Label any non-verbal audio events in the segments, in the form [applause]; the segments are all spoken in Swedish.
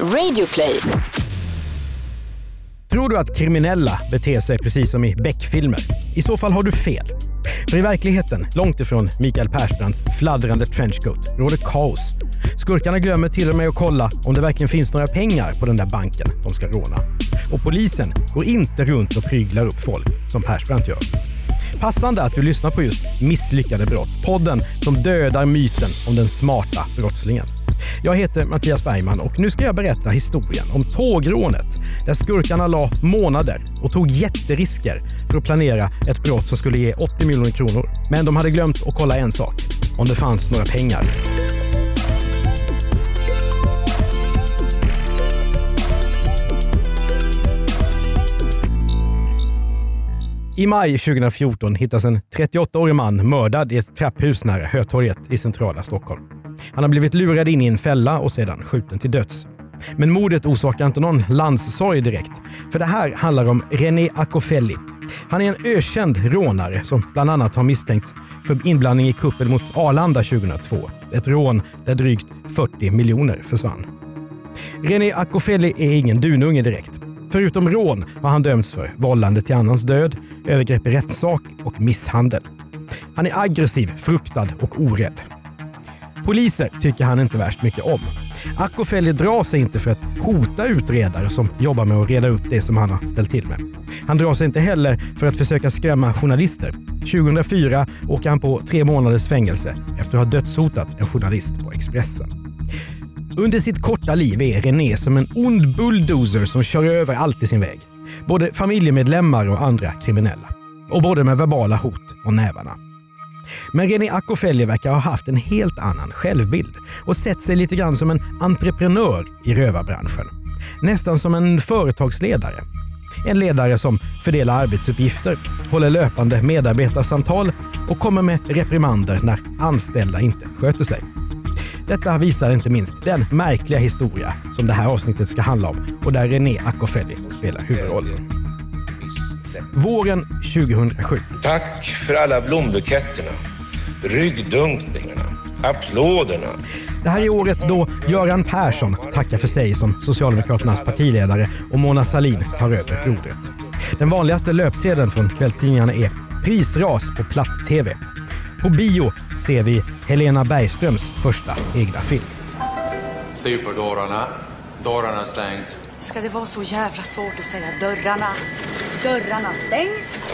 Radioplay. Tror du att kriminella beter sig precis som i Beck-filmer? I så fall har du fel. För i verkligheten, långt ifrån Mikael Persbrandts fladdrande trenchcoat, råder kaos. Skurkarna glömmer till och med att kolla om det verkligen finns några pengar på den där banken de ska råna. Och polisen går inte runt och pryglar upp folk som Persbrandt gör. Passande att du lyssnar på just Misslyckade brott, podden som dödar myten om den smarta brottslingen. Jag heter Mattias Bergman och nu ska jag berätta historien om tågrånet där skurkarna la månader och tog jätterisker för att planera ett brott som skulle ge 80 miljoner kronor. Men de hade glömt att kolla en sak. Om det fanns några pengar. I maj 2014 hittas en 38-årig man mördad i ett trapphus nära Hötorget i centrala Stockholm. Han har blivit lurad in i en fälla och sedan skjuten till döds. Men mordet orsakar inte någon landssorg direkt. För det här handlar om René Akofelli. Han är en ökänd rånare som bland annat har misstänkts för inblandning i kuppen mot Arlanda 2002. Ett rån där drygt 40 miljoner försvann. René Akofelli är ingen dununge direkt. Förutom rån har han dömts för vållande till annans död, övergrepp i rättssak och misshandel. Han är aggressiv, fruktad och orädd. Poliser tycker han inte värst mycket om. Akofeli drar sig inte för att hota utredare som jobbar med att reda upp det som han har ställt till med. Han drar sig inte heller för att försöka skrämma journalister. 2004 åker han på tre månaders fängelse efter att ha dödshotat en journalist på Expressen. Under sitt korta liv är René som en ond bulldozer som kör över allt i sin väg. Både familjemedlemmar och andra kriminella. Och både med verbala hot och nävarna. Men René Akofelli verkar ha haft en helt annan självbild och sett sig lite grann som en entreprenör i rövarbranschen. Nästan som en företagsledare. En ledare som fördelar arbetsuppgifter, håller löpande medarbetarsamtal och kommer med reprimander när anställda inte sköter sig. Detta visar inte minst den märkliga historia som det här avsnittet ska handla om och där René Akofelli spelar huvudrollen. Våren 2007. Tack för alla blombuketterna, ryggdunkningarna, applåderna. Det här är året då Göran Persson tackar för sig som Socialdemokraternas partiledare och Mona Sahlin tar över rodret. Den vanligaste löpsedeln från kvällstidningarna är prisras på platt-tv. På bio ser vi Helena Bergströms första egna film. Superdårarna. Dörrarna stängs. Ska det vara så jävla svårt att säga dörrarna? Dörrarna stängs.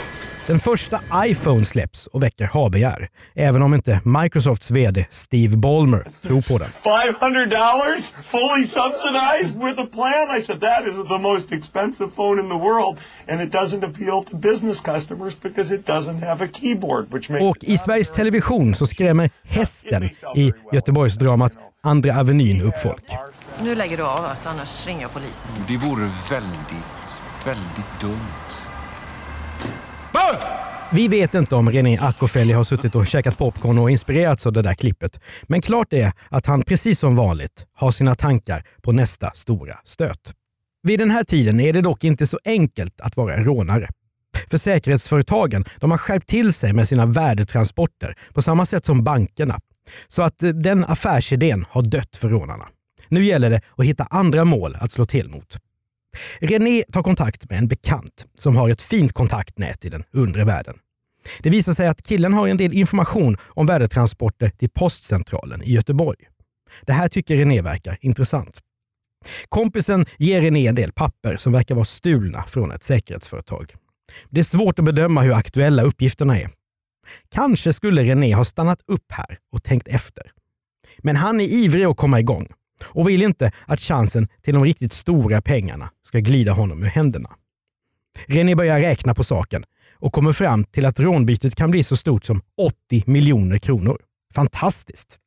Den första iPhone släpps och väcker habegär, även om inte Microsofts VD Steve Ballmer tror på den. $500 fully subsidized with a plan? I said, that is the most expensive phone in the world. And it doesn't appeal to business customers because it doesn't have a keyboard. Which makes Och i Sveriges Television så skrämmer hästen i Göteborgsdramat Andra Avenyn upp folk. Nu lägger du av oss, annars ringer jag polisen. Det vore väldigt, väldigt dumt. Vi vet inte om René Akofelli har suttit och käkat popcorn och inspirerats av det där klippet. Men klart är att han precis som vanligt har sina tankar på nästa stora stöt. Vid den här tiden är det dock inte så enkelt att vara rånare. För säkerhetsföretagen de har skärpt till sig med sina värdetransporter på samma sätt som bankerna. Så att eh, den affärsidén har dött för rånarna. Nu gäller det att hitta andra mål att slå till mot. René tar kontakt med en bekant som har ett fint kontaktnät i den undre världen. Det visar sig att killen har en del information om värdetransporter till postcentralen i Göteborg. Det här tycker René verkar intressant. Kompisen ger René en del papper som verkar vara stulna från ett säkerhetsföretag. Det är svårt att bedöma hur aktuella uppgifterna är. Kanske skulle René ha stannat upp här och tänkt efter. Men han är ivrig att komma igång och vill inte att chansen till de riktigt stora pengarna ska glida honom ur händerna. René börjar räkna på saken och kommer fram till att rånbytet kan bli så stort som 80 miljoner kronor. Fantastiskt!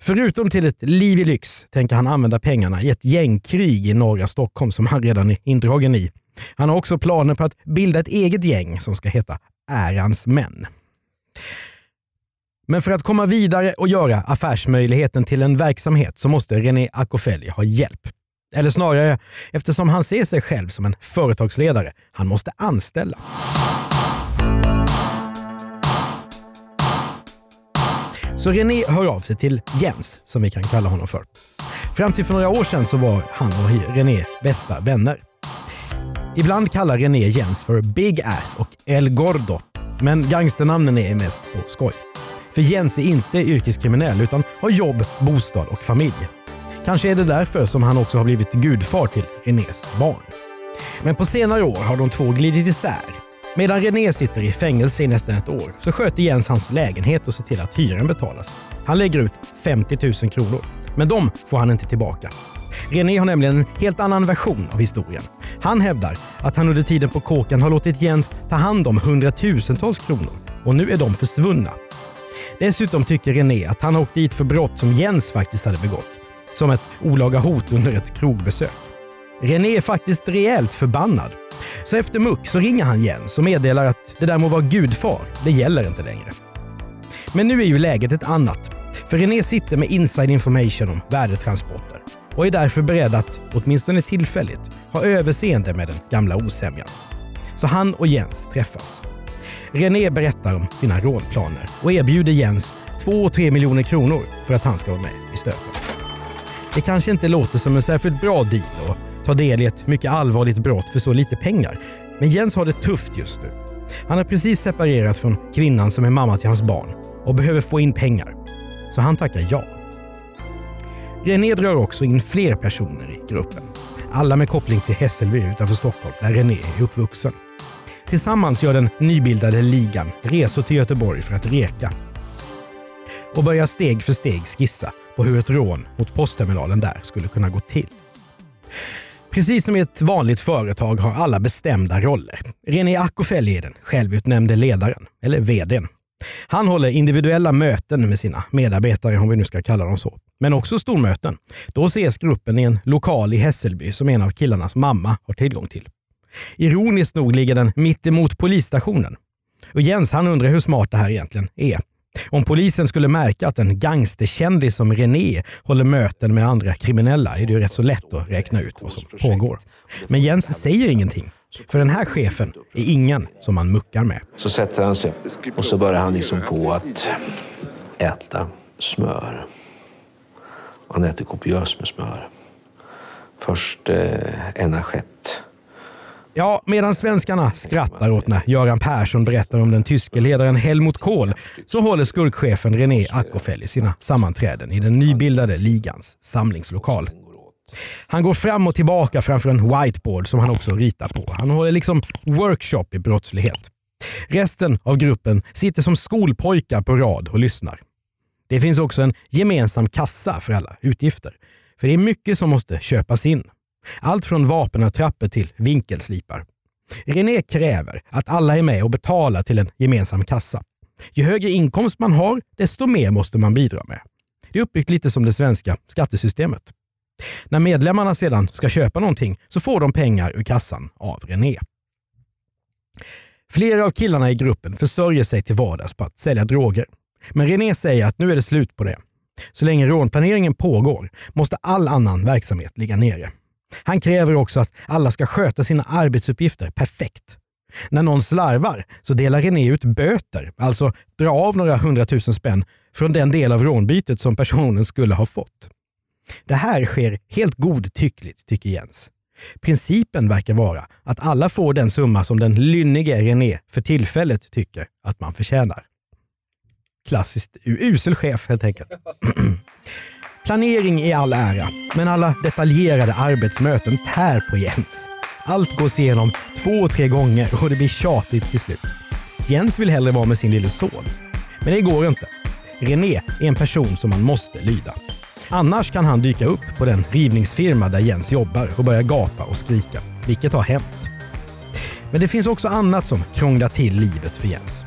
Förutom till ett liv i lyx tänker han använda pengarna i ett gängkrig i norra Stockholm som han redan är indragen i. Han har också planer på att bilda ett eget gäng som ska heta Ärans män. Men för att komma vidare och göra affärsmöjligheten till en verksamhet så måste René Akofelli ha hjälp. Eller snarare, eftersom han ser sig själv som en företagsledare, han måste anställa. Så René hör av sig till Jens, som vi kan kalla honom för. Fram till för några år sedan så var han och René bästa vänner. Ibland kallar René Jens för Big Ass och El Gordo, men gangsternamnen är mest på skoj. För Jens är inte yrkeskriminell utan har jobb, bostad och familj. Kanske är det därför som han också har blivit gudfar till Renés barn. Men på senare år har de två glidit isär. Medan René sitter i fängelse i nästan ett år så sköter Jens hans lägenhet och ser till att hyran betalas. Han lägger ut 50 000 kronor, men de får han inte tillbaka. René har nämligen en helt annan version av historien. Han hävdar att han under tiden på kåken har låtit Jens ta hand om hundratusentals kronor och nu är de försvunna. Dessutom tycker René att han har åkt dit för brott som Jens faktiskt hade begått. Som ett olaga hot under ett krogbesök. René är faktiskt rejält förbannad. Så efter muck så ringer han Jens och meddelar att det där må vara gudfar, det gäller inte längre. Men nu är ju läget ett annat. För René sitter med inside information om värdetransporter och är därför beredd att, åtminstone tillfälligt, ha överseende med den gamla osämjan. Så han och Jens träffas. René berättar om sina rånplaner och erbjuder Jens 2-3 miljoner kronor för att han ska vara med i stöten. Det kanske inte låter som en särskilt bra deal att ta del i ett mycket allvarligt brott för så lite pengar. Men Jens har det tufft just nu. Han har precis separerat från kvinnan som är mamma till hans barn och behöver få in pengar. Så han tackar ja. René drar också in fler personer i gruppen. Alla med koppling till Hässelby utanför Stockholm där René är uppvuxen. Tillsammans gör den nybildade ligan resor till Göteborg för att reka. Och börjar steg för steg skissa på hur ett rån mot postterminalen där skulle kunna gå till. Precis som i ett vanligt företag har alla bestämda roller. René Akofeli är den självutnämnde ledaren, eller vdn. Han håller individuella möten med sina medarbetare, om vi nu ska kalla dem så. Men också stormöten. Då ses gruppen i en lokal i Hässelby som en av killarnas mamma har tillgång till. Ironiskt nog ligger den mitt emot polisstationen. Och Jens han undrar hur smart det här egentligen är. Om polisen skulle märka att en gangsterkändis som René håller möten med andra kriminella är det ju rätt så lätt att räkna ut vad som pågår. Men Jens säger ingenting. För den här chefen är ingen som man muckar med. Så sätter han sig och så börjar han liksom på att äta smör. Han äter kopiöst med smör. Först eh, en assiett. Ja, medan svenskarna skrattar åt när Göran Persson berättar om den tyske ledaren Helmut Kohl så håller skurkchefen René Ackofell i sina sammanträden i den nybildade ligans samlingslokal. Han går fram och tillbaka framför en whiteboard som han också ritar på. Han håller liksom workshop i brottslighet. Resten av gruppen sitter som skolpojkar på rad och lyssnar. Det finns också en gemensam kassa för alla utgifter. För det är mycket som måste köpas in. Allt från vapenattrapper till vinkelslipar. René kräver att alla är med och betalar till en gemensam kassa. Ju högre inkomst man har, desto mer måste man bidra med. Det är uppbyggt lite som det svenska skattesystemet. När medlemmarna sedan ska köpa någonting så får de pengar ur kassan av René. Flera av killarna i gruppen försörjer sig till vardags på att sälja droger. Men René säger att nu är det slut på det. Så länge rånplaneringen pågår måste all annan verksamhet ligga nere. Han kräver också att alla ska sköta sina arbetsuppgifter perfekt. När någon slarvar så delar René ut böter, alltså dra av några hundratusen spänn från den del av rånbytet som personen skulle ha fått. Det här sker helt godtyckligt, tycker Jens. Principen verkar vara att alla får den summa som den lynnige René för tillfället tycker att man förtjänar. Klassiskt usel chef helt enkelt. [clears throat] Planering i all ära, men alla detaljerade arbetsmöten tär på Jens. Allt gås igenom två, tre gånger och det blir tjatigt till slut. Jens vill hellre vara med sin lille son. Men det går inte. René är en person som man måste lyda. Annars kan han dyka upp på den rivningsfirma där Jens jobbar och börja gapa och skrika, vilket har hänt. Men det finns också annat som krånglar till livet för Jens.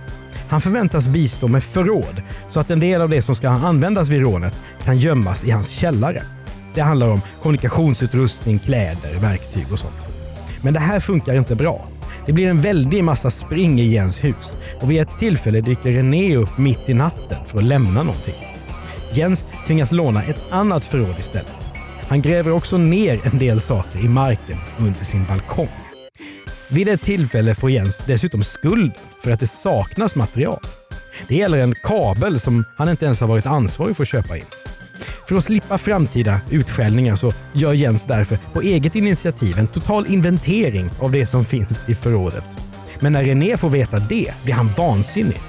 Han förväntas bistå med förråd så att en del av det som ska användas vid rånet kan gömmas i hans källare. Det handlar om kommunikationsutrustning, kläder, verktyg och sånt. Men det här funkar inte bra. Det blir en väldig massa spring i Jens hus och vid ett tillfälle dyker René upp mitt i natten för att lämna någonting. Jens tvingas låna ett annat förråd istället. Han gräver också ner en del saker i marken under sin balkong. Vid ett tillfälle får Jens dessutom skuld för att det saknas material. Det gäller en kabel som han inte ens har varit ansvarig för att köpa in. För att slippa framtida utskällningar så gör Jens därför på eget initiativ en total inventering av det som finns i förrådet. Men när René får veta det blir han vansinnig.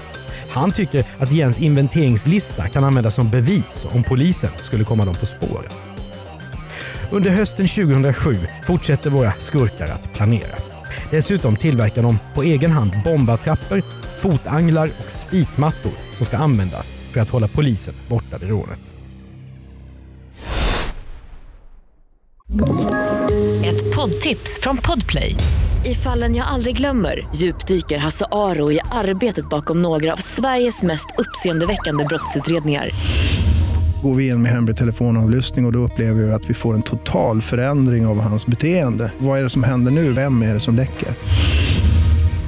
Han tycker att Jens inventeringslista kan användas som bevis om polisen skulle komma dem på spåren. Under hösten 2007 fortsätter våra skurkar att planera. Dessutom tillverkar de på egen hand bombattrapper fotanglar och spikmattor som ska användas för att hålla polisen borta vid rånet. Ett poddtips från Podplay. I fallen jag aldrig glömmer djupdyker Hasse Aro i arbetet bakom några av Sveriges mest uppseendeväckande brottsutredningar. Går vi in med hemlig telefonavlyssning och, och då upplever vi att vi får en total förändring av hans beteende. Vad är det som händer nu? Vem är det som läcker?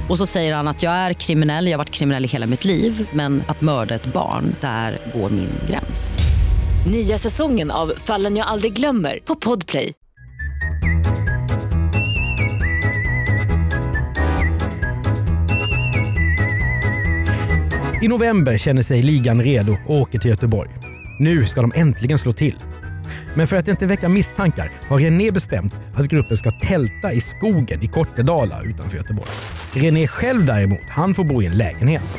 Och så säger han att jag är kriminell, jag har varit kriminell i hela mitt liv men att mörda ett barn, där går min gräns. Nya säsongen av Fallen jag aldrig glömmer på Podplay. I november känner sig ligan redo och åker till Göteborg. Nu ska de äntligen slå till. Men för att inte väcka misstankar har René bestämt att gruppen ska tälta i skogen i Kortedala utanför Göteborg. René själv däremot, han får bo i en lägenhet.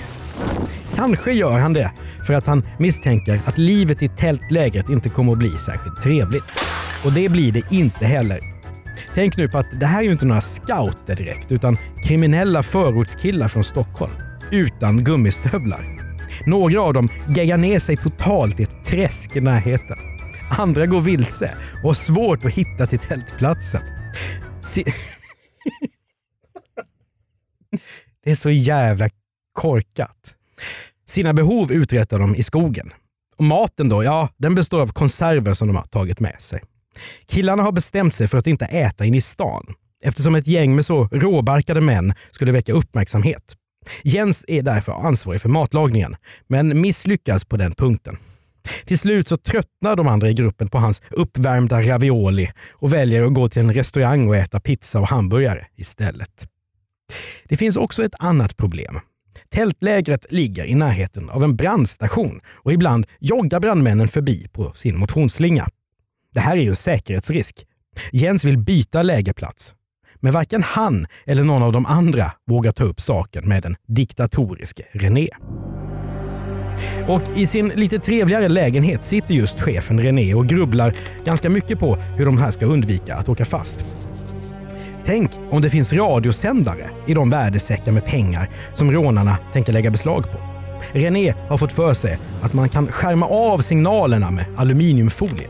Kanske gör han det för att han misstänker att livet i tältlägret inte kommer att bli särskilt trevligt. Och det blir det inte heller. Tänk nu på att det här är ju inte några scouter direkt, utan kriminella förortskillar från Stockholm. Utan gummistövlar. Några av dem geggar ner sig totalt i ett träsk i närheten. Andra går vilse och har svårt att hitta till tältplatsen. Se det är så jävla korkat. Sina behov uträttar de i skogen. Och maten då, ja, den består av konserver som de har tagit med sig. Killarna har bestämt sig för att inte äta in i stan eftersom ett gäng med så råbarkade män skulle väcka uppmärksamhet. Jens är därför ansvarig för matlagningen, men misslyckas på den punkten. Till slut så tröttnar de andra i gruppen på hans uppvärmda ravioli och väljer att gå till en restaurang och äta pizza och hamburgare istället. Det finns också ett annat problem. Tältlägret ligger i närheten av en brandstation och ibland joggar brandmännen förbi på sin motionsslinga. Det här är ju en säkerhetsrisk. Jens vill byta lägerplats. Men varken han eller någon av de andra vågar ta upp saken med den diktatoriske René. Och i sin lite trevligare lägenhet sitter just chefen René och grubblar ganska mycket på hur de här ska undvika att åka fast. Tänk om det finns radiosändare i de värdesäckar med pengar som rånarna tänker lägga beslag på. René har fått för sig att man kan skärma av signalerna med aluminiumfolie.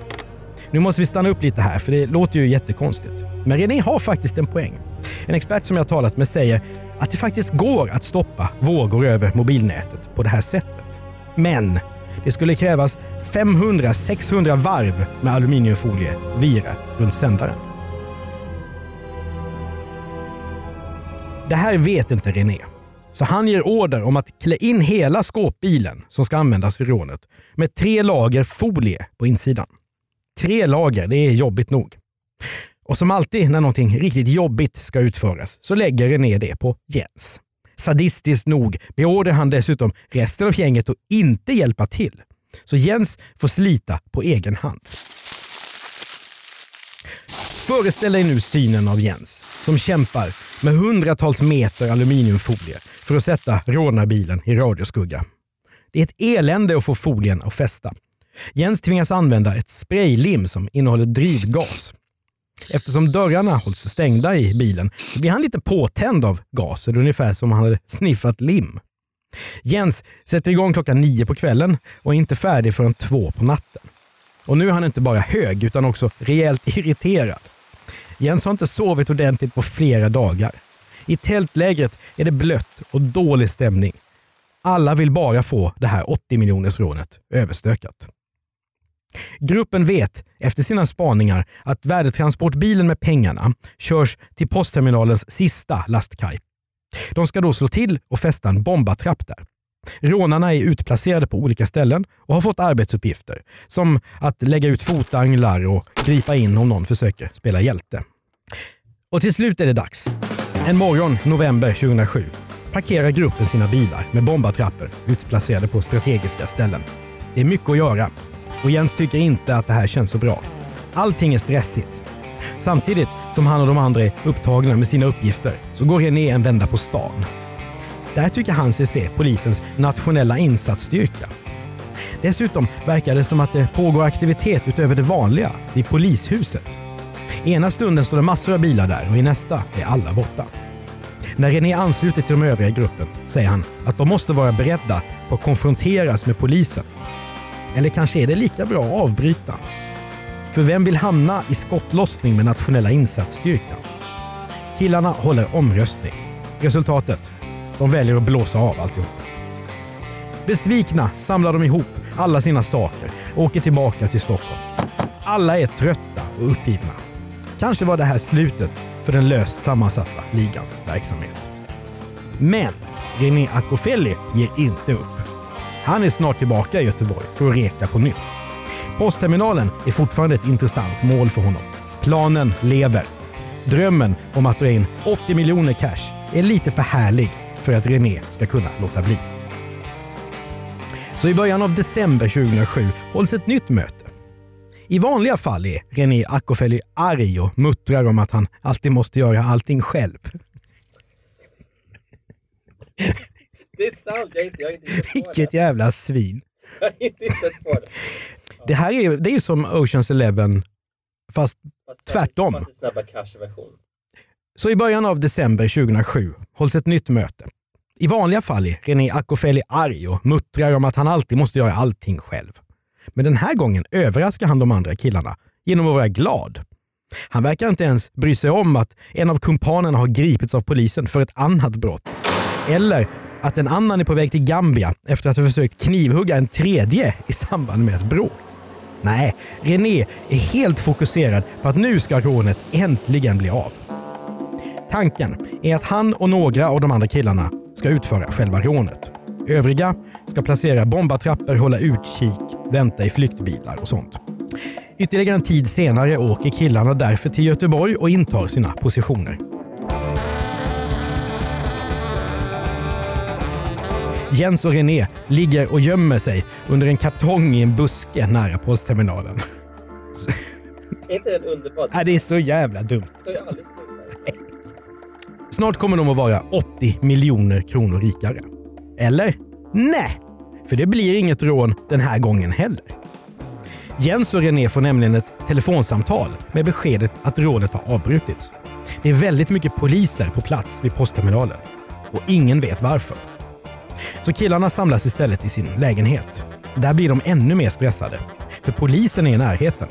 Nu måste vi stanna upp lite här för det låter ju jättekonstigt. Men René har faktiskt en poäng. En expert som jag talat med säger att det faktiskt går att stoppa vågor över mobilnätet på det här sättet. Men det skulle krävas 500-600 varv med aluminiumfolie virat runt sändaren. Det här vet inte René. Så han ger order om att klä in hela skåpbilen som ska användas vid rånet med tre lager folie på insidan. Tre lager, det är jobbigt nog. Och som alltid när någonting riktigt jobbigt ska utföras så lägger René det på Jens. Sadistiskt nog beordrar han dessutom resten av gänget att inte hjälpa till. Så Jens får slita på egen hand. Föreställ dig nu synen av Jens som kämpar med hundratals meter aluminiumfolie för att sätta rånarbilen i radioskugga. Det är ett elände att få folien att fästa. Jens tvingas använda ett spraylim som innehåller drivgas. Eftersom dörrarna hålls stängda i bilen blir han lite påtänd av gasen, ungefär som om han hade sniffat lim. Jens sätter igång klockan nio på kvällen och är inte färdig förrän två på natten. Och nu är han inte bara hög utan också rejält irriterad. Jens har inte sovit ordentligt på flera dagar. I tältlägret är det blött och dålig stämning. Alla vill bara få det här 80 miljoners rånet överstökat. Gruppen vet efter sina spaningar att värdetransportbilen med pengarna körs till postterminalens sista lastkaj. De ska då slå till och fästa en bombatrapp där. Rånarna är utplacerade på olika ställen och har fått arbetsuppgifter som att lägga ut fotanglar och gripa in om någon försöker spela hjälte. Och till slut är det dags. En morgon, november 2007, parkerar gruppen sina bilar med bombattrappor utplacerade på strategiska ställen. Det är mycket att göra Och Jens tycker inte att det här känns så bra. Allting är stressigt. Samtidigt som han och de andra är upptagna med sina uppgifter så går René en vända på stan. Där tycker han sig se polisens nationella insatsstyrka. Dessutom verkar det som att det pågår aktivitet utöver det vanliga vid polishuset. I ena stunden står det massor av bilar där och i nästa är alla borta. När René ansluter till de övriga i gruppen säger han att de måste vara beredda på att konfronteras med polisen. Eller kanske är det lika bra att avbryta. För vem vill hamna i skottlossning med nationella insatsstyrkan? Killarna håller omröstning. Resultatet? De väljer att blåsa av alltihop. Besvikna samlar de ihop alla sina saker och åker tillbaka till Stockholm. Alla är trötta och uppgivna. Kanske var det här slutet för den löst sammansatta ligans verksamhet. Men René Akofelli ger inte upp. Han är snart tillbaka i Göteborg för att reka på nytt. Postterminalen är fortfarande ett intressant mål för honom. Planen lever. Drömmen om att dra in 80 miljoner cash är lite för härlig för att René ska kunna låta bli. Så i början av december 2007 hålls ett nytt möte. I vanliga fall är René Akofeli arg och muttrar om att han alltid måste göra allting själv. Det är sant, jag har inte, jag har inte sett på Vilket jävla svin. [laughs] Jag har inte sett på det. Det här är, det är ju som Oceans Eleven fast tvärtom. Fast i Snabba Cash-version. Så i början av december 2007 hålls ett nytt möte. I vanliga fall är René Akofeli arg och muttrar om att han alltid måste göra allting själv. Men den här gången överraskar han de andra killarna genom att vara glad. Han verkar inte ens bry sig om att en av kumpanerna har gripits av polisen för ett annat brott. Eller att en annan är på väg till Gambia efter att ha försökt knivhugga en tredje i samband med ett bråk. Nej, René är helt fokuserad på att nu ska rånet äntligen bli av. Tanken är att han och några av de andra killarna ska utföra själva rånet. Övriga ska placera bombattrappor, hålla utkik, vänta i flyktbilar och sånt. Ytterligare en tid senare åker killarna därför till Göteborg och intar sina positioner. Jens och René ligger och gömmer sig under en kartong i en buske nära postterminalen. Är inte det underbart? Nej, det är så jävla dumt. Snart kommer de att vara 80 miljoner kronor rikare. Eller? Nej! För det blir inget rån den här gången heller. Jens och René får nämligen ett telefonsamtal med beskedet att rånet har avbrutits. Det är väldigt mycket poliser på plats vid postterminalen och ingen vet varför. Så killarna samlas istället i sin lägenhet. Där blir de ännu mer stressade, för polisen är i närheten.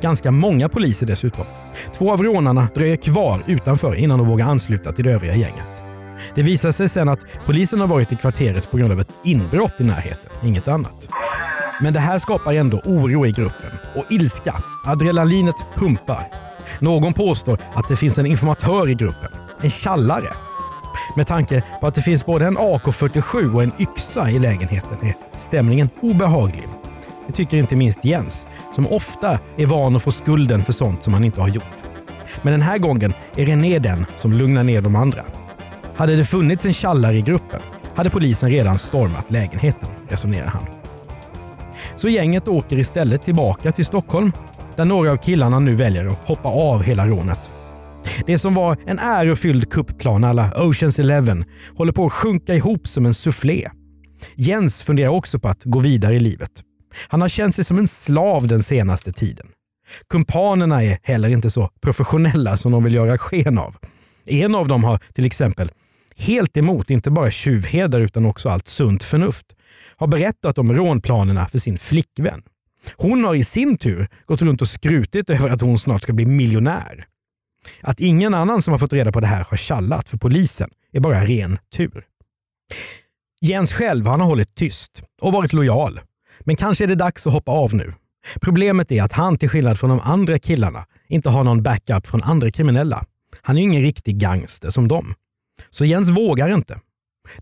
Ganska många poliser dessutom. Två av rånarna dröjer kvar utanför innan de vågar ansluta till det övriga gänget. Det visar sig sen att polisen har varit i kvarteret på grund av ett inbrott i närheten, inget annat. Men det här skapar ändå oro i gruppen och ilska. Adrenalinet pumpar. Någon påstår att det finns en informatör i gruppen. En tjallare. Med tanke på att det finns både en AK47 och en yxa i lägenheten är stämningen obehaglig. Det tycker inte minst Jens, som ofta är van att få skulden för sånt som han inte har gjort. Men den här gången är René den som lugnar ner de andra. Hade det funnits en tjallare i gruppen hade polisen redan stormat lägenheten, resonerar han. Så gänget åker istället tillbaka till Stockholm där några av killarna nu väljer att hoppa av hela rånet. Det som var en ärofylld kuppplan alla Oceans Eleven håller på att sjunka ihop som en soufflé. Jens funderar också på att gå vidare i livet. Han har känt sig som en slav den senaste tiden. Kumpanerna är heller inte så professionella som de vill göra sken av. En av dem har till exempel, helt emot inte bara tjuvheder utan också allt sunt förnuft, har berättat om rånplanerna för sin flickvän. Hon har i sin tur gått runt och skrutit över att hon snart ska bli miljonär. Att ingen annan som har fått reda på det här har kallat för polisen är bara ren tur. Jens själv han har hållit tyst och varit lojal. Men kanske är det dags att hoppa av nu. Problemet är att han till skillnad från de andra killarna inte har någon backup från andra kriminella. Han är ju ingen riktig gangster som dem. Så Jens vågar inte.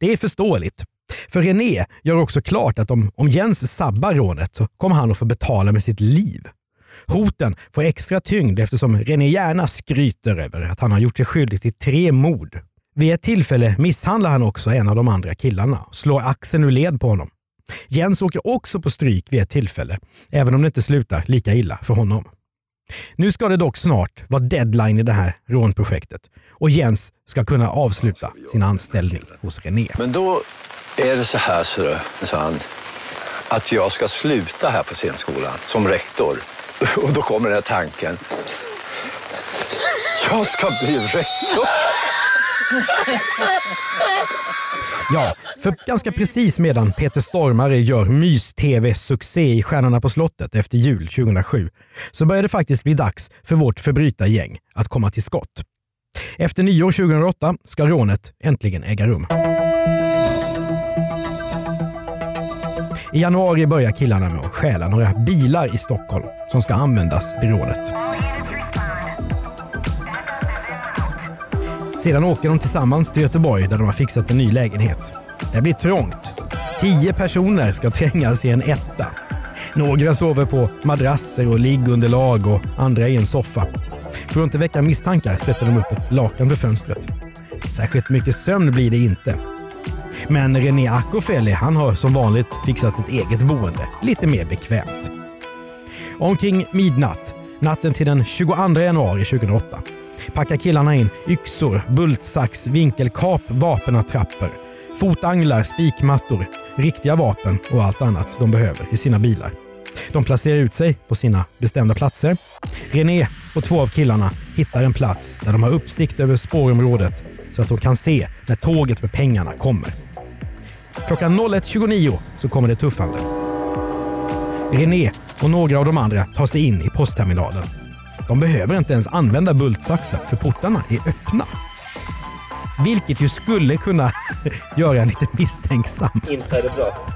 Det är förståeligt. För René gör också klart att om, om Jens sabbar rånet så kommer han att få betala med sitt liv. Hoten får extra tyngd eftersom René gärna skryter över att han har gjort sig skyldig till tre mord. Vid ett tillfälle misshandlar han också en av de andra killarna och slår axeln ur led på honom. Jens åker också på stryk vid ett tillfälle, även om det inte slutar lika illa för honom. Nu ska det dock snart vara deadline i det här rånprojektet och Jens ska kunna avsluta sin anställning hos René. Men då är det så här, så då, sa han, att jag ska sluta här på scenskolan som rektor. [laughs] Och då kommer den här tanken. Jag ska bli rektor! [laughs] Ja, för ganska precis medan Peter Stormare gör mys-tv-succé i Stjärnorna på slottet efter jul 2007 så börjar det faktiskt bli dags för vårt förbrytargäng att komma till skott. Efter nyår 2008 ska rånet äntligen äga rum. I januari börjar killarna med att stjäla några bilar i Stockholm som ska användas vid rånet. Sedan åker de tillsammans till Göteborg där de har fixat en ny lägenhet. Det blir trångt. Tio personer ska trängas i en etta. Några sover på madrasser och liggunderlag och andra i en soffa. För att inte väcka misstankar sätter de upp ett lakan vid fönstret. Särskilt mycket sömn blir det inte. Men René Akofeli han har som vanligt fixat ett eget boende, lite mer bekvämt. Omkring midnatt, natten till den 22 januari 2008, packar killarna in yxor, bultsax, vinkelkap, vapenattrapper, fotanglar, spikmattor, riktiga vapen och allt annat de behöver i sina bilar. De placerar ut sig på sina bestämda platser. René och två av killarna hittar en plats där de har uppsikt över spårområdet så att de kan se när tåget med pengarna kommer. Klockan 01.29 så kommer det tuffande. René och några av de andra tar sig in i postterminalen. De behöver inte ens använda bultsaxar för portarna är öppna. Vilket ju skulle kunna [laughs] göra en lite misstänksam. Insiderbrott.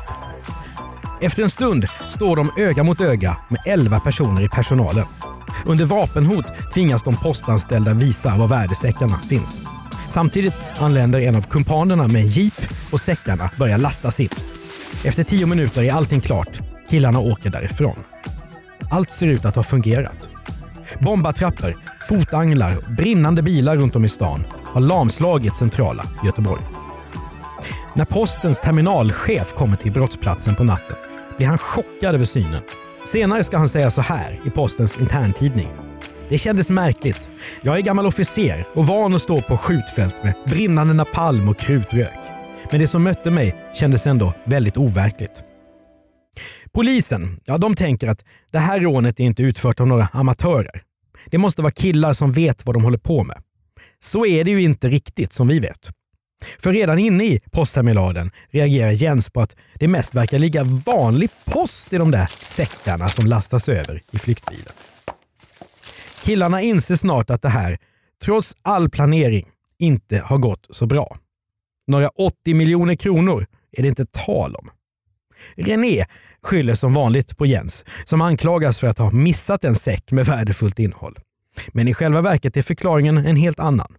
Efter en stund står de öga mot öga med 11 personer i personalen. Under vapenhot tvingas de postanställda visa var värdesäckarna finns. Samtidigt anländer en av kumpanerna med en jeep och säckarna börjar lastas in. Efter tio minuter är allting klart. Killarna åker därifrån. Allt ser ut att ha fungerat. Bombattrappor, fotanglar och brinnande bilar runt om i stan har lamslagit centrala Göteborg. När postens terminalchef kommer till brottsplatsen på natten blir han chockad över synen. Senare ska han säga så här i postens interntidning. Det kändes märkligt. Jag är gammal officer och van att stå på skjutfält med brinnande napalm och krutrök. Men det som mötte mig kändes ändå väldigt overkligt. Polisen, ja de tänker att det här rånet är inte utfört av några amatörer. Det måste vara killar som vet vad de håller på med. Så är det ju inte riktigt som vi vet. För redan inne i postterminalen reagerar Jens på att det mest verkar ligga vanlig post i de där säckarna som lastas över i flyktbilen. Killarna inser snart att det här, trots all planering, inte har gått så bra. Några 80 miljoner kronor är det inte tal om. René skyller som vanligt på Jens, som anklagas för att ha missat en säck med värdefullt innehåll. Men i själva verket är förklaringen en helt annan.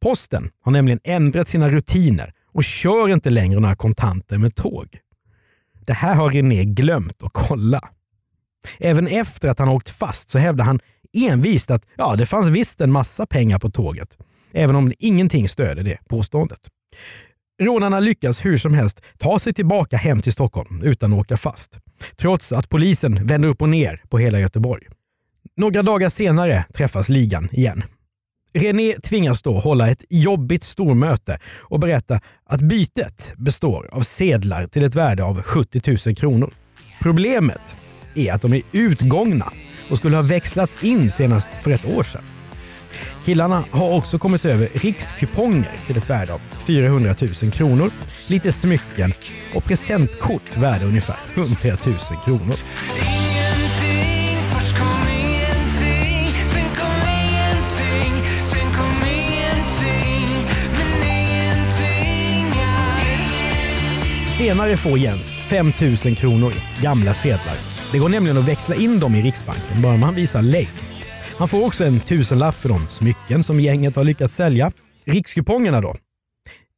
Posten har nämligen ändrat sina rutiner och kör inte längre några kontanter med tåg. Det här har René glömt att kolla. Även efter att han åkt fast så hävdar han envist att ja, det fanns visst en massa pengar på tåget. Även om ingenting stöder det påståendet. Rånarna lyckas hur som helst ta sig tillbaka hem till Stockholm utan att åka fast. Trots att polisen vänder upp och ner på hela Göteborg. Några dagar senare träffas ligan igen. René tvingas då hålla ett jobbigt stormöte och berätta att bytet består av sedlar till ett värde av 70 000 kronor. Problemet är att de är utgångna och skulle ha växlats in senast för ett år sedan. Killarna har också kommit över rikskuponger till ett värde av 400 000 kronor, lite smycken och presentkort värda ungefär 100 000 kronor. Senare får Jens 5 000 kronor i gamla sedlar. Det går nämligen att växla in dem i Riksbanken bara man visar lägg. Han får också en tusenlapp för de smycken som gänget har lyckats sälja. Rikskupongerna då?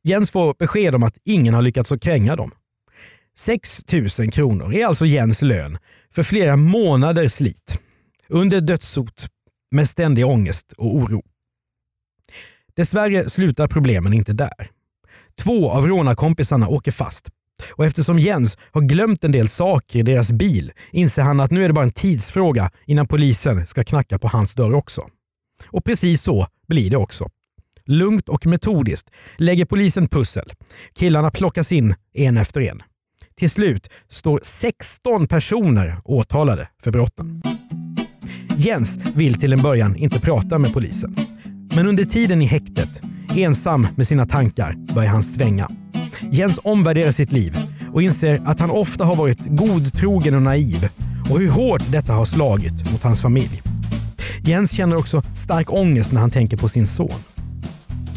Jens får besked om att ingen har lyckats att kränga dem. 6 000 kronor är alltså Jens lön för flera månaders slit. Under dödshot, med ständig ångest och oro. Dessvärre slutar problemen inte där. Två av rånarkompisarna åker fast. Och eftersom Jens har glömt en del saker i deras bil inser han att nu är det bara en tidsfråga innan polisen ska knacka på hans dörr också. Och precis så blir det också. Lugnt och metodiskt lägger polisen pussel. Killarna plockas in en efter en. Till slut står 16 personer åtalade för brotten. Jens vill till en början inte prata med polisen. Men under tiden i häktet, ensam med sina tankar, börjar han svänga. Jens omvärderar sitt liv och inser att han ofta har varit godtrogen och naiv och hur hårt detta har slagit mot hans familj. Jens känner också stark ångest när han tänker på sin son.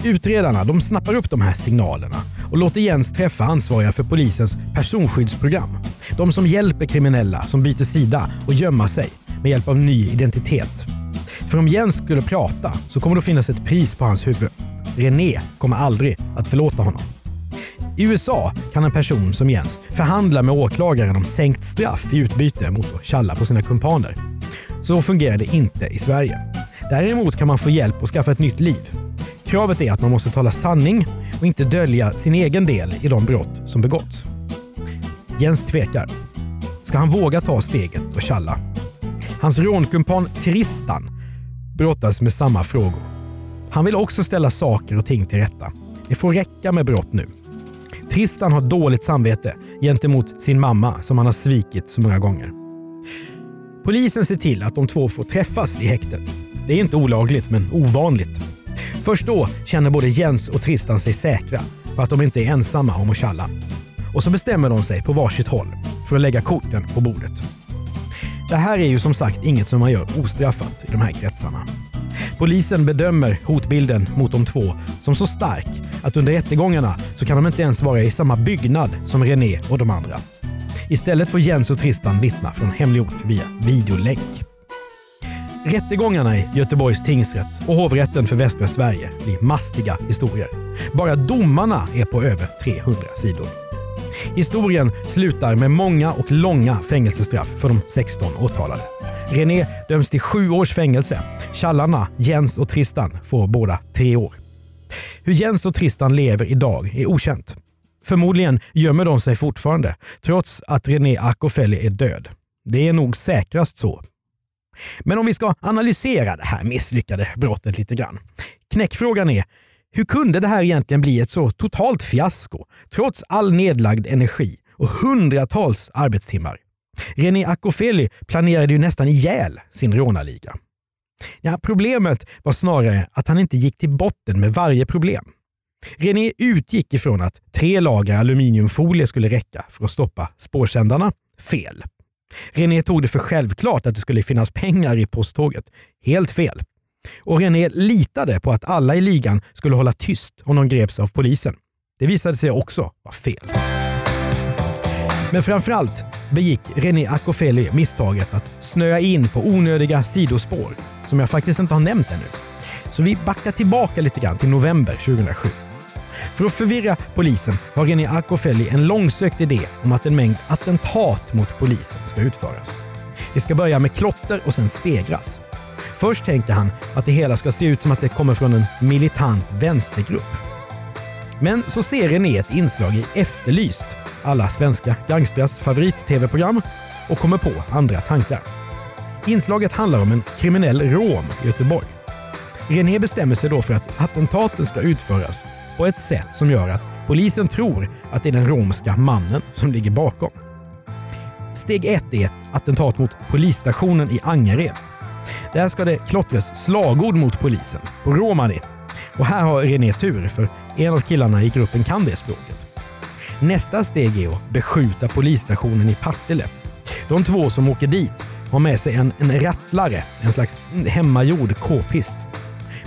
Utredarna de snappar upp de här signalerna och låter Jens träffa ansvariga för polisens personskyddsprogram. De som hjälper kriminella som byter sida och gömma sig med hjälp av ny identitet. För om Jens skulle prata så kommer det att finnas ett pris på hans huvud. René kommer aldrig att förlåta honom. I USA kan en person som Jens förhandla med åklagaren om sänkt straff i utbyte mot att tjalla på sina kumpaner. Så fungerar det inte i Sverige. Däremot kan man få hjälp att skaffa ett nytt liv. Kravet är att man måste tala sanning och inte dölja sin egen del i de brott som begåtts. Jens tvekar. Ska han våga ta steget och tjalla? Hans rånkumpan Tristan brottas med samma frågor. Han vill också ställa saker och ting till rätta. Det får räcka med brott nu. Tristan har dåligt samvete gentemot sin mamma som han har svikit så många gånger. Polisen ser till att de två får träffas i häktet. Det är inte olagligt, men ovanligt. Först då känner både Jens och Tristan sig säkra på att de inte är ensamma om att tjalla. Och så bestämmer de sig på varsitt håll för att lägga korten på bordet. Det här är ju som sagt inget som man gör ostraffat i de här kretsarna. Polisen bedömer hotbilden mot de två som så stark att under rättegångarna så kan de inte ens vara i samma byggnad som René och de andra. Istället får Jens och Tristan vittna från hemlig ort via videolänk. Rättegångarna i Göteborgs tingsrätt och hovrätten för västra Sverige blir mastiga historier. Bara domarna är på över 300 sidor. Historien slutar med många och långa fängelsestraff för de 16 åtalade. René döms till sju års fängelse. Tjallarna, Jens och Tristan, får båda tre år. Hur Jens och Tristan lever idag är okänt. Förmodligen gömmer de sig fortfarande, trots att René Akofeli är död. Det är nog säkrast så. Men om vi ska analysera det här misslyckade brottet lite grann. Knäckfrågan är, hur kunde det här egentligen bli ett så totalt fiasko, trots all nedlagd energi och hundratals arbetstimmar? René Akofeli planerade ju nästan ihjäl sin rånarliga. Ja, problemet var snarare att han inte gick till botten med varje problem. René utgick ifrån att tre lager aluminiumfolie skulle räcka för att stoppa spårsändarna. Fel. René tog det för självklart att det skulle finnas pengar i posttåget. Helt fel. Och René litade på att alla i ligan skulle hålla tyst om de greps av polisen. Det visade sig också vara fel. Men framförallt begick René Akofeli misstaget att snöa in på onödiga sidospår som jag faktiskt inte har nämnt ännu. Så vi backar tillbaka lite grann till november 2007. För att förvirra polisen har René Akofeli en långsökt idé om att en mängd attentat mot polisen ska utföras. Det ska börja med klotter och sen stegras. Först tänker han att det hela ska se ut som att det kommer från en militant vänstergrupp. Men så ser René ett inslag i Efterlyst, alla svenska gangsters favorit-tv-program, och kommer på andra tankar. Inslaget handlar om en kriminell rom i Göteborg. René bestämmer sig då för att attentaten ska utföras på ett sätt som gör att polisen tror att det är den romska mannen som ligger bakom. Steg ett är ett attentat mot polisstationen i Angered. Där ska det klottras slagord mot polisen på romani. Och här har René tur, för en av killarna i gruppen kan det språket. Nästa steg är att beskjuta polisstationen i Partille. De två som åker dit har med sig en, en rattlare, en slags hemmagjord k-pist.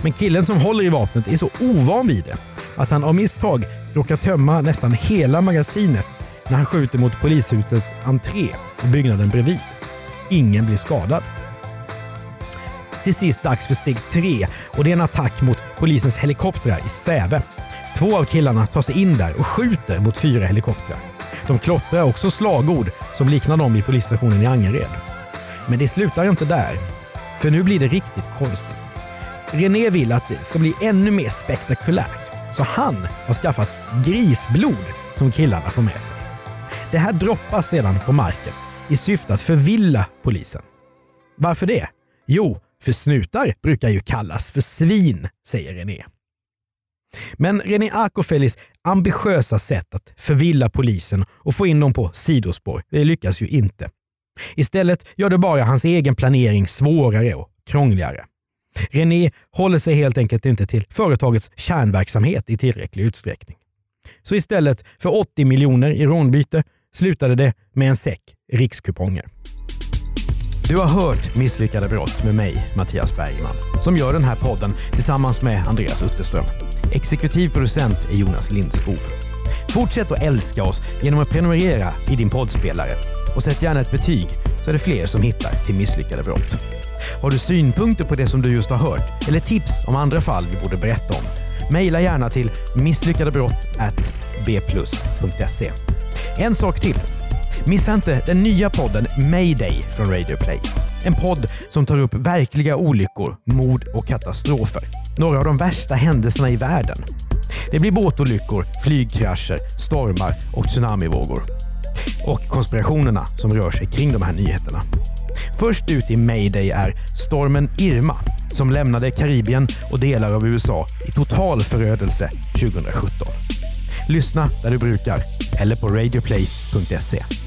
Men killen som håller i vapnet är så ovan vid det att han av misstag råkar tömma nästan hela magasinet när han skjuter mot polishusets entré och byggnaden bredvid. Ingen blir skadad. Till sist dags för steg tre och det är en attack mot polisens helikoptrar i Säve. Två av killarna tar sig in där och skjuter mot fyra helikoptrar. De klottrar också slagord som liknar dem i polisstationen i Angered. Men det slutar inte där. För nu blir det riktigt konstigt. René vill att det ska bli ännu mer spektakulärt. Så han har skaffat grisblod som killarna får med sig. Det här droppas sedan på marken i syfte att förvilla polisen. Varför det? Jo, för snutar brukar ju kallas för svin, säger René. Men René Akofelis ambitiösa sätt att förvilla polisen och få in dem på sidospår det lyckas ju inte. Istället gör det bara hans egen planering svårare och krångligare. René håller sig helt enkelt inte till företagets kärnverksamhet i tillräcklig utsträckning. Så istället för 80 miljoner i rånbyte slutade det med en säck rikskuponger. Du har hört Misslyckade brott med mig, Mattias Bergman, som gör den här podden tillsammans med Andreas Utterström. Exekutiv producent är Jonas Lindskog. Fortsätt att älska oss genom att prenumerera i din poddspelare och sätt gärna ett betyg så är det fler som hittar till Misslyckade brott. Har du synpunkter på det som du just har hört eller tips om andra fall vi borde berätta om? Mejla gärna till misslyckadebrott@bplus.se. En sak till. Missa inte den nya podden Mayday från Radio Play. En podd som tar upp verkliga olyckor, mord och katastrofer. Några av de värsta händelserna i världen. Det blir båtolyckor, flygkrascher, stormar och tsunamivågor. Och konspirationerna som rör sig kring de här nyheterna. Först ut i Mayday är stormen Irma som lämnade Karibien och delar av USA i total förödelse 2017. Lyssna där du brukar eller på radioplay.se.